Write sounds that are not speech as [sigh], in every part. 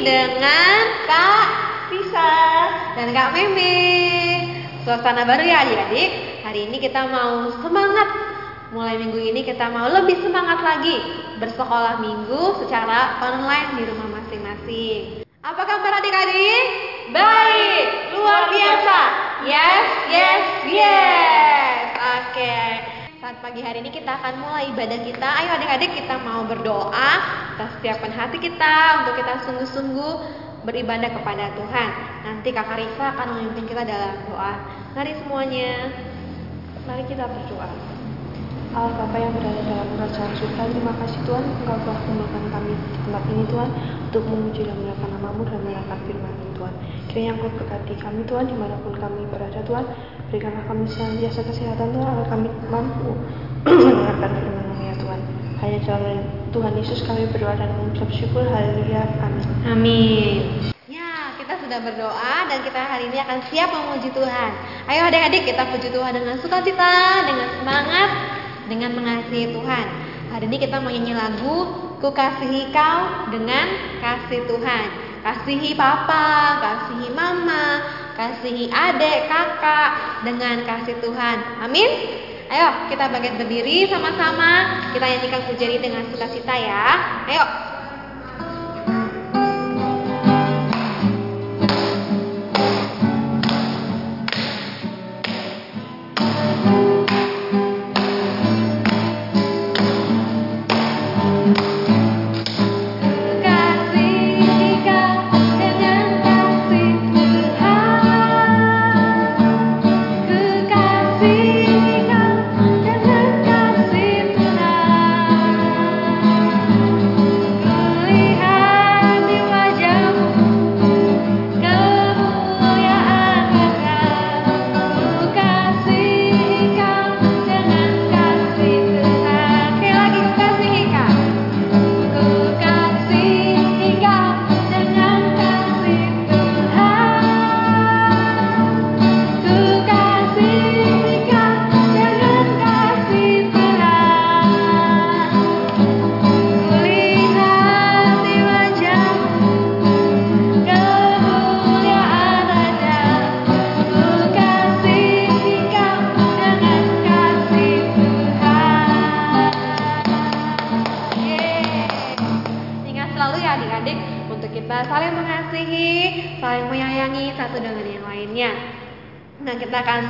dengan Kak Tisa dan Kak Meme. Suasana baru ya adik-adik. Hari ini kita mau semangat. Mulai minggu ini kita mau lebih semangat lagi bersekolah minggu secara online di rumah masing-masing. Apa kabar adik-adik? Baik, luar biasa. Yes, yes, yes. Pagi hari ini kita akan mulai ibadah kita. Ayo adik-adik kita mau berdoa. Kita siapkan hati kita untuk kita sungguh-sungguh beribadah kepada Tuhan. Nanti Kakak Risa akan memimpin kita dalam doa. Mari semuanya. Mari kita berdoa. Allah Bapa yang berada dalam kerajaan surga, terima kasih Tuhan Engkau telah kumpulkan kami di tempat ini Tuhan untuk memuji dan menyalakan namamu dan menyalakan firman Tuhan. Kiranya Engkau berkati kami Tuhan di mana pun kami berada Tuhan. Berikanlah kami senantiasa kesehatan Tuhan agar kami mampu [clears throat] mendengarkan firman ya Tuhan. Hanya jalan Tuhan Yesus kami berdoa dan mengucap syukur. Haleluya. Amin. Amin. Ya, kita sudah berdoa dan kita hari ini akan siap memuji Tuhan. Ayo adik-adik kita puji Tuhan dengan sukacita, dengan semangat, dengan mengasihi Tuhan. Hari ini kita mau nyanyi lagu Ku kasihi kau dengan kasih Tuhan. Kasihi papa, kasihi mama, kasihi adik, kakak dengan kasih Tuhan. Amin. Ayo kita bagian berdiri sama-sama. Kita nyanyikan pujian dengan sukacita ya. Ayo. Nah, kita akan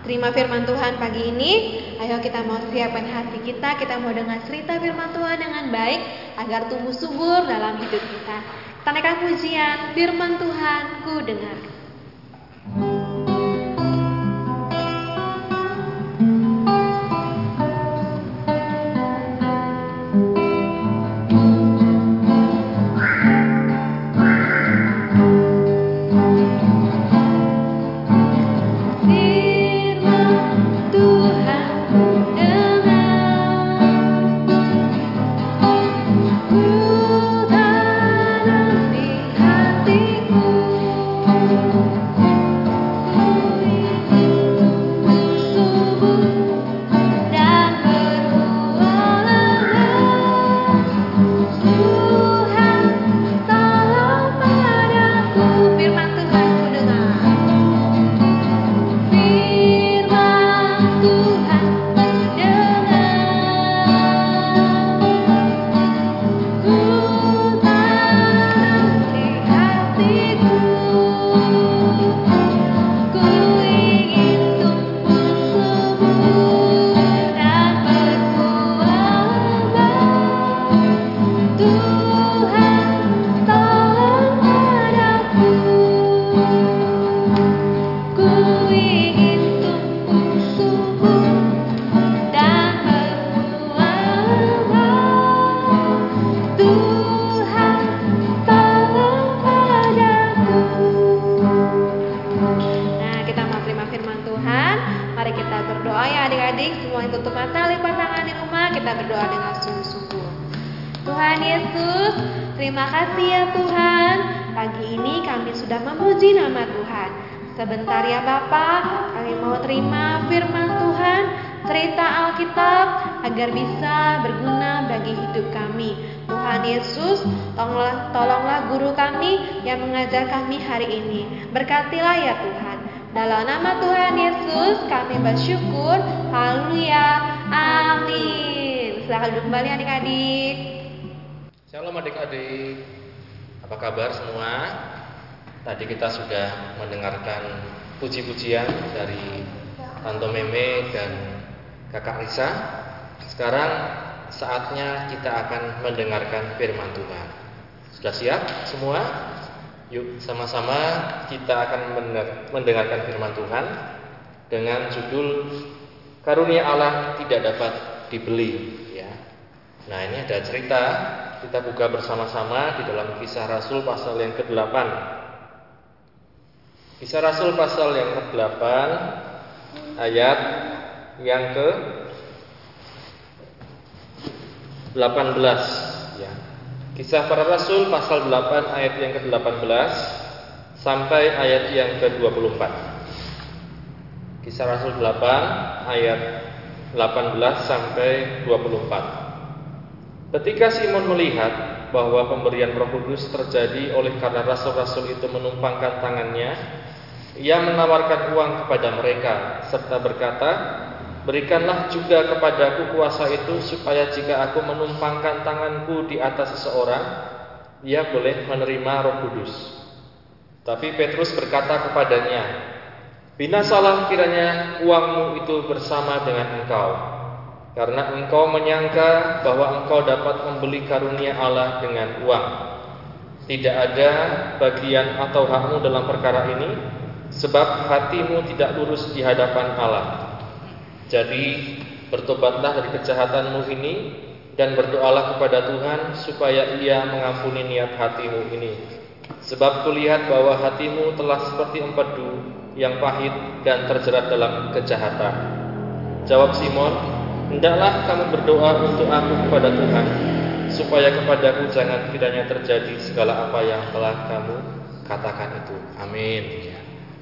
terima firman Tuhan pagi ini. Ayo kita mau siapkan hati kita, kita mau dengar cerita firman Tuhan dengan baik agar tumbuh subur dalam hidup kita. Kita pujian firman Tuhan ku dengar. Ya Tuhan. Pagi ini kami sudah memuji nama Tuhan. Sebentar ya Bapak, kami mau terima firman Tuhan, cerita Alkitab agar bisa berguna bagi hidup kami. Tuhan Yesus, tolonglah, tolonglah guru kami yang mengajar kami hari ini. Berkatilah ya Tuhan. Dalam nama Tuhan Yesus kami bersyukur. Haleluya. Amin. Duduk kembali adik-adik. Shalom adik-adik. Apa kabar semua? Tadi kita sudah mendengarkan puji-pujian dari Tante Meme dan Kakak Risa. Sekarang saatnya kita akan mendengarkan firman Tuhan. Sudah siap semua? Yuk sama-sama kita akan mendengarkan firman Tuhan dengan judul Karunia Allah tidak dapat dibeli ya. Nah, ini ada cerita kita buka bersama-sama di dalam Kisah Rasul pasal yang ke-8. Kisah Rasul pasal yang ke-8 ayat yang ke 18 ya. Kisah para Rasul pasal 8 ayat yang ke-18 sampai ayat yang ke-24. Kisah Rasul 8 ayat 18 sampai 24. Ketika Simon melihat bahwa pemberian Roh Kudus terjadi oleh karena rasul-rasul itu menumpangkan tangannya, ia menawarkan uang kepada mereka serta berkata, Berikanlah juga kepadaku kuasa itu supaya jika aku menumpangkan tanganku di atas seseorang, ia boleh menerima Roh Kudus. Tapi Petrus berkata kepadanya, Binasalah kiranya uangmu itu bersama dengan engkau, karena engkau menyangka bahwa engkau dapat membeli karunia Allah dengan uang. Tidak ada bagian atau hakmu dalam perkara ini, sebab hatimu tidak lurus di hadapan Allah. Jadi bertobatlah dari kejahatanmu ini dan berdoalah kepada Tuhan supaya Ia mengampuni niat hatimu ini. Sebab kulihat bahwa hatimu telah seperti empedu yang pahit dan terjerat dalam kejahatan. Jawab Simon, hendaklah kamu berdoa untuk aku kepada Tuhan, supaya kepadaku jangan kiranya terjadi segala apa yang telah kamu katakan itu. Amin.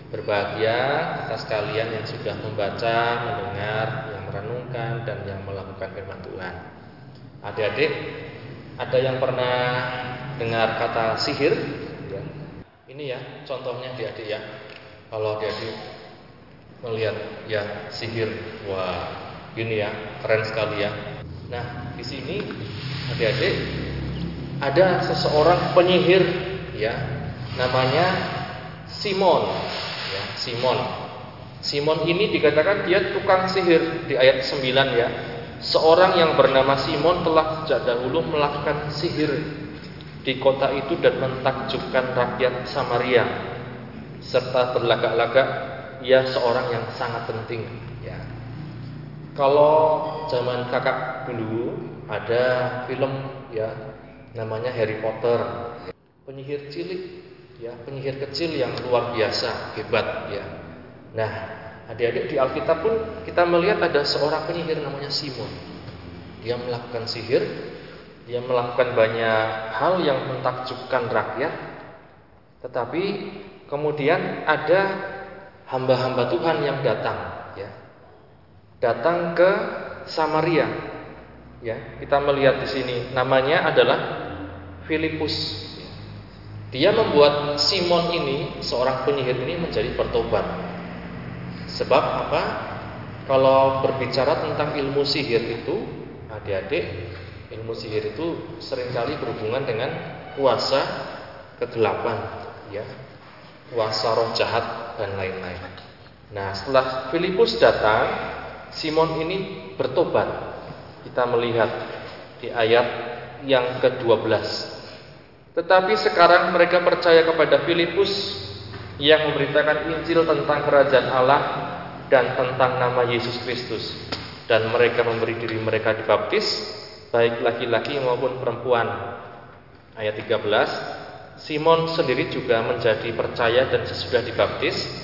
Berbahagia kita sekalian yang sudah membaca, mendengar, yang merenungkan dan yang melakukan firman Tuhan. Adik-adik, ada yang pernah dengar kata sihir? Ya. Ini ya contohnya adik-adik ya. Kalau adik-adik melihat ya sihir, wah ini ya keren sekali ya. Nah di sini adik-adik ada seseorang penyihir ya namanya Simon Simon. Simon ini dikatakan dia tukang sihir di ayat 9 ya. Seorang yang bernama Simon telah sejak dahulu melakukan sihir di kota itu dan mentakjubkan rakyat Samaria serta berlagak-lagak ia seorang yang sangat penting ya. Kalau zaman kakak dulu ada film ya namanya Harry Potter. Penyihir cilik ya penyihir kecil yang luar biasa hebat ya. Nah adik-adik di Alkitab pun kita melihat ada seorang penyihir namanya Simon. Dia melakukan sihir dia melakukan banyak hal yang mentakjubkan rakyat. Tetapi kemudian ada hamba-hamba Tuhan yang datang ya datang ke Samaria ya kita melihat di sini namanya adalah Filipus dia membuat Simon ini, seorang penyihir ini menjadi bertobat. Sebab apa? Kalau berbicara tentang ilmu sihir itu, adik-adik, ilmu sihir itu sering kali berhubungan dengan kuasa kegelapan, ya, kuasa roh jahat dan lain-lain. Nah, setelah Filipus datang, Simon ini bertobat. Kita melihat di ayat yang ke-12 tetapi sekarang mereka percaya kepada Filipus yang memberitakan Injil tentang kerajaan Allah dan tentang nama Yesus Kristus dan mereka memberi diri mereka dibaptis baik laki-laki maupun perempuan. Ayat 13 Simon sendiri juga menjadi percaya dan sesudah dibaptis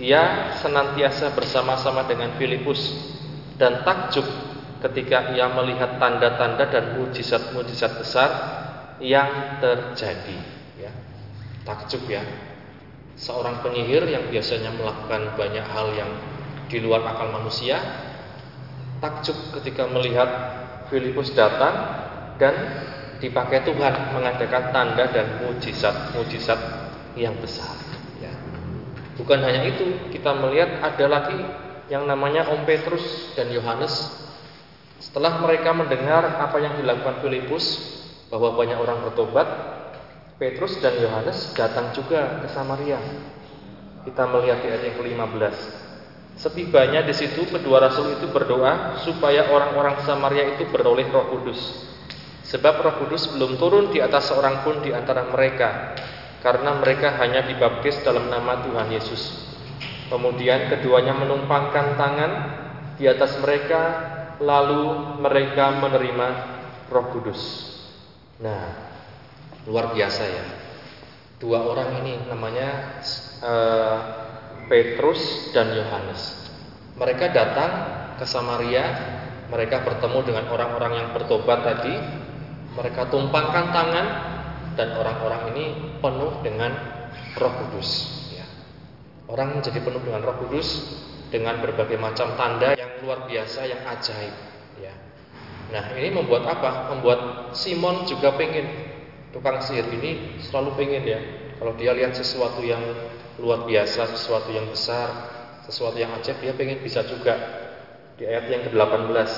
ia senantiasa bersama-sama dengan Filipus dan takjub ketika ia melihat tanda-tanda dan mujizat-mujizat besar yang terjadi ya. Takjub ya. Seorang penyihir yang biasanya melakukan banyak hal yang di luar akal manusia takjub ketika melihat Filipus datang dan dipakai Tuhan mengadakan tanda dan mujizat-mujizat yang besar. Bukan hanya itu, kita melihat ada lagi yang namanya Om Petrus dan Yohanes. Setelah mereka mendengar apa yang dilakukan Filipus, bahwa banyak orang bertobat, Petrus dan Yohanes datang juga ke Samaria. Kita melihat di ayat yang ke-15. Setibanya di situ kedua rasul itu berdoa supaya orang-orang Samaria itu beroleh Roh Kudus. Sebab Roh Kudus belum turun di atas seorang pun di antara mereka, karena mereka hanya dibaptis dalam nama Tuhan Yesus. Kemudian keduanya menumpangkan tangan di atas mereka, lalu mereka menerima Roh Kudus. Nah, luar biasa ya. Dua orang ini namanya uh, Petrus dan Yohanes. Mereka datang ke Samaria, mereka bertemu dengan orang-orang yang bertobat tadi. Mereka tumpangkan tangan dan orang-orang ini penuh dengan Roh Kudus. Ya. Orang menjadi penuh dengan Roh Kudus dengan berbagai macam tanda yang luar biasa, yang ajaib. Ya. Nah ini membuat apa? Membuat Simon juga pengen tukang sihir ini selalu pengen ya. Kalau dia lihat sesuatu yang luar biasa, sesuatu yang besar, sesuatu yang ajaib, dia pengen bisa juga. Di ayat yang ke-18.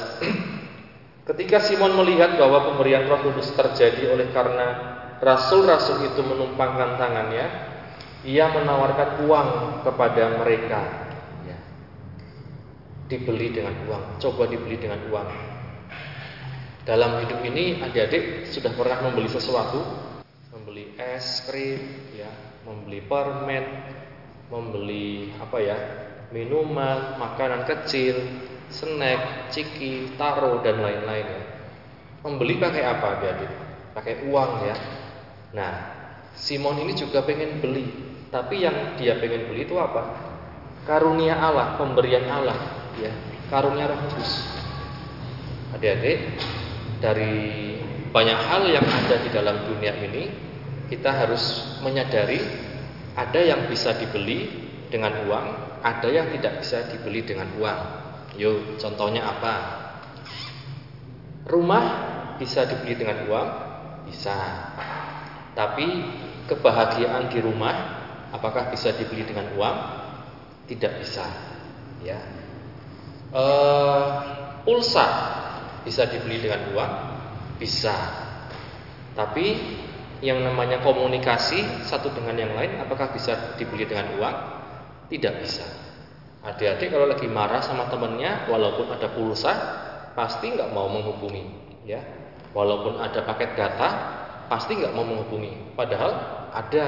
[clears throat] Ketika Simon melihat bahwa pemberian Roh Kudus terjadi oleh karena rasul-rasul itu menumpangkan tangannya, ia menawarkan uang kepada mereka. Ya. Dibeli dengan uang, coba dibeli dengan uang. Dalam hidup ini adik-adik sudah pernah membeli sesuatu, membeli es krim, ya, membeli permen, membeli apa ya, minuman, makanan kecil, snack, ciki, taro dan lain-lain ya. Membeli pakai apa adik Pakai uang ya. Nah, Simon ini juga pengen beli, tapi yang dia pengen beli itu apa? Karunia Allah, pemberian Allah, ya, karunia Roh Kudus. Adik-adik, dari banyak hal yang ada di dalam dunia ini, kita harus menyadari ada yang bisa dibeli dengan uang, ada yang tidak bisa dibeli dengan uang. Yuk, contohnya apa? Rumah bisa dibeli dengan uang, bisa. Tapi kebahagiaan di rumah apakah bisa dibeli dengan uang? Tidak bisa. Ya. E, pulsa bisa dibeli dengan uang? Bisa. Tapi yang namanya komunikasi satu dengan yang lain apakah bisa dibeli dengan uang? Tidak bisa. Adik-adik kalau lagi marah sama temennya walaupun ada pulsa pasti nggak mau menghubungi, ya. Walaupun ada paket data pasti nggak mau menghubungi. Padahal ada,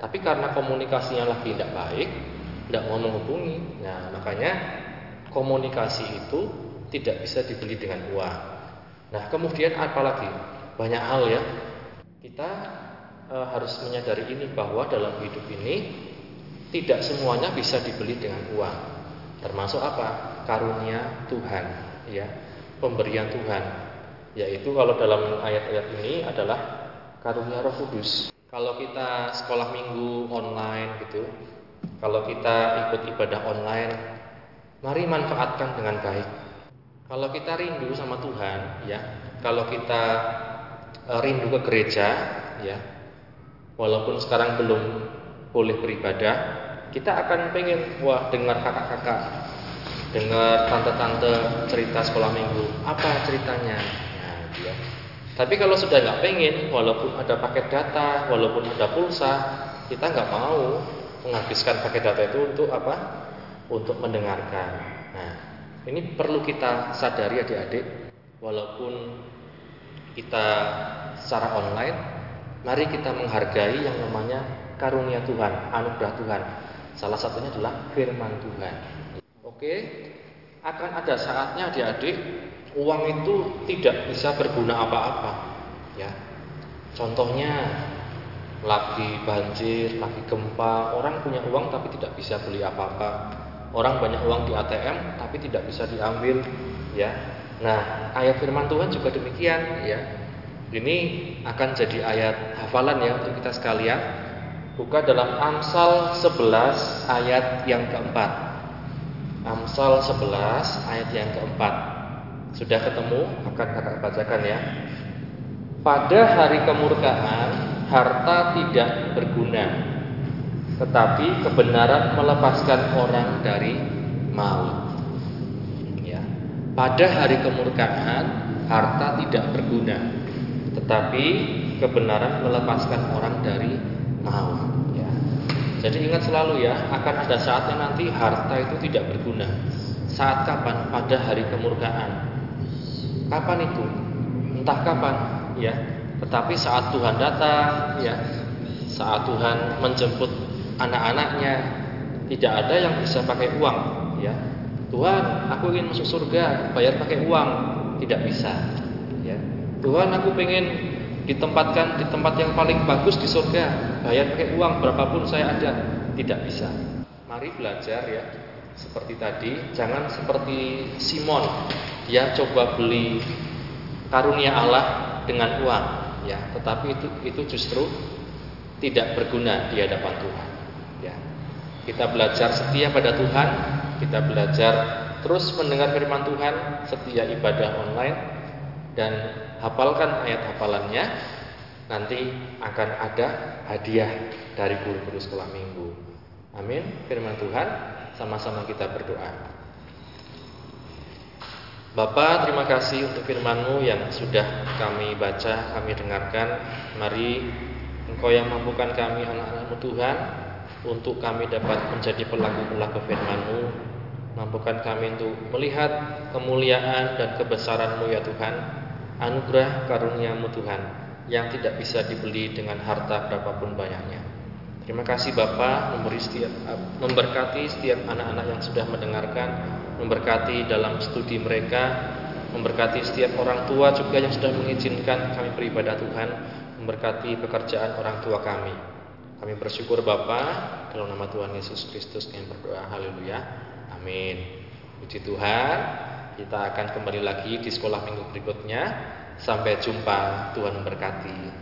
tapi karena komunikasinya lagi tidak baik, tidak mau menghubungi. Nah makanya komunikasi itu tidak bisa dibeli dengan uang. Nah kemudian apalagi banyak hal ya kita e, harus menyadari ini bahwa dalam hidup ini tidak semuanya bisa dibeli dengan uang. Termasuk apa? Karunia Tuhan, ya, pemberian Tuhan. Yaitu kalau dalam ayat-ayat ini adalah karunia Roh Kudus. Kalau kita sekolah minggu online gitu, kalau kita ikut ibadah online, mari manfaatkan dengan baik. Kalau kita rindu sama Tuhan, ya, kalau kita Eh, rindu ke gereja ya walaupun sekarang belum boleh beribadah kita akan pengen wah dengar kakak-kakak dengar tante-tante cerita sekolah minggu apa ceritanya. Tapi kalau sudah nggak pengen walaupun ada paket data walaupun ada pulsa kita nggak mau menghabiskan paket data itu untuk apa untuk mendengarkan nah ini perlu kita sadari adik-adik walaupun kita secara online, mari kita menghargai yang namanya karunia Tuhan, anugerah Tuhan. Salah satunya adalah firman Tuhan. Oke, akan ada saatnya adik-adik uang itu tidak bisa berguna apa-apa. Ya, contohnya lagi banjir, lagi gempa, orang punya uang tapi tidak bisa beli apa-apa. Orang banyak uang di ATM tapi tidak bisa diambil, ya. Nah, ayat firman Tuhan juga demikian ya. Ini akan jadi ayat hafalan ya untuk kita sekalian. Buka dalam Amsal 11 ayat yang keempat. Amsal 11 ayat yang keempat. Sudah ketemu? Akan kakak bacakan ya. pada hari kemurkaan harta tidak berguna, tetapi kebenaran melepaskan orang dari maut. Ya. Pada hari kemurkaan harta tidak berguna, tetapi kebenaran melepaskan orang dari maut. Ya. Jadi ingat selalu ya, akan ada saatnya nanti harta itu tidak berguna. Saat kapan? Pada hari kemurkaan. Kapan itu? Entah kapan, ya. Tetapi saat Tuhan datang, ya, saat Tuhan menjemput anak-anaknya, tidak ada yang bisa pakai uang, ya. Tuhan, aku ingin masuk surga, bayar pakai uang, tidak bisa, ya. Tuhan, aku pengen ditempatkan di tempat yang paling bagus di surga, bayar pakai uang berapapun saya ada, tidak bisa. Mari belajar ya, seperti tadi, jangan seperti Simon, dia coba beli karunia Allah dengan uang, ya tetapi itu itu justru tidak berguna di hadapan Tuhan. Ya kita belajar setia pada Tuhan kita belajar terus mendengar firman Tuhan setia ibadah online dan hafalkan ayat hafalannya. Nanti akan ada hadiah dari guru-guru sekolah minggu. Amin. Firman Tuhan sama-sama kita berdoa Bapak, terima kasih untuk firman-Mu yang sudah kami baca, kami dengarkan. Mari Engkau yang mampukan kami anak-anak-Mu Tuhan untuk kami dapat menjadi pelaku-pelaku firman-Mu. Mampukan kami untuk melihat kemuliaan dan kebesaran-Mu ya Tuhan. Anugerah karunia-Mu Tuhan yang tidak bisa dibeli dengan harta berapapun banyaknya. Terima kasih Bapak memberi setiap, memberkati setiap anak-anak yang sudah mendengarkan memberkati dalam studi mereka, memberkati setiap orang tua juga yang sudah mengizinkan kami beribadah Tuhan, memberkati pekerjaan orang tua kami. Kami bersyukur Bapa dalam nama Tuhan Yesus Kristus yang berdoa. Haleluya. Amin. Puji Tuhan. Kita akan kembali lagi di sekolah minggu berikutnya. Sampai jumpa. Tuhan memberkati.